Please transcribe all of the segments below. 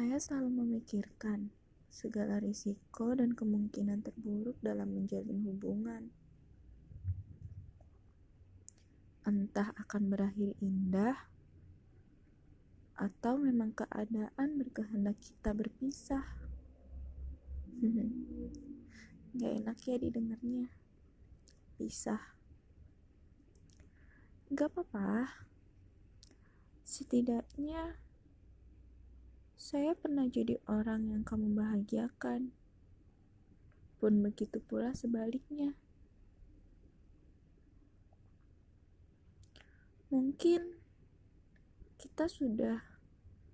Saya selalu memikirkan segala risiko dan kemungkinan terburuk dalam menjalin hubungan. Entah akan berakhir indah, atau memang keadaan berkehendak kita berpisah. Gak enak ya didengarnya. Pisah. Gak apa-apa. Setidaknya saya pernah jadi orang yang kamu bahagiakan. Pun begitu pula sebaliknya. Mungkin kita sudah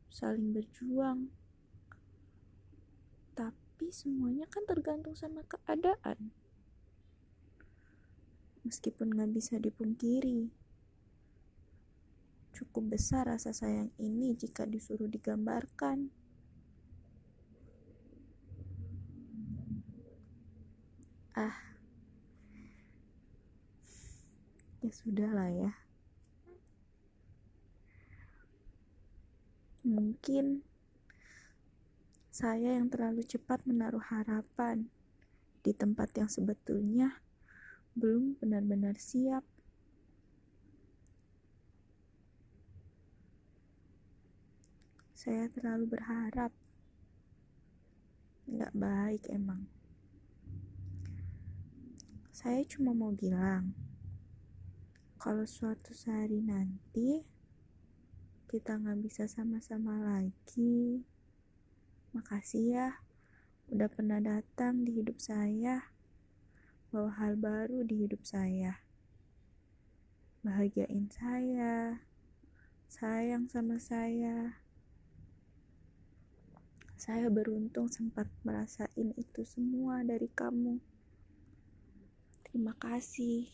saling berjuang, tapi semuanya kan tergantung sama keadaan. Meskipun gak bisa dipungkiri, cukup besar rasa sayang ini jika disuruh digambarkan. Ah, ya sudah lah ya. Mungkin saya yang terlalu cepat menaruh harapan di tempat yang sebetulnya belum benar-benar siap. Saya terlalu berharap. Nggak baik emang. Saya cuma mau bilang, kalau suatu hari nanti kita nggak bisa sama-sama lagi, makasih ya udah pernah datang di hidup saya, bawa hal baru di hidup saya, bahagiain saya, sayang sama saya. Saya beruntung sempat merasain itu semua dari kamu. Terima kasih.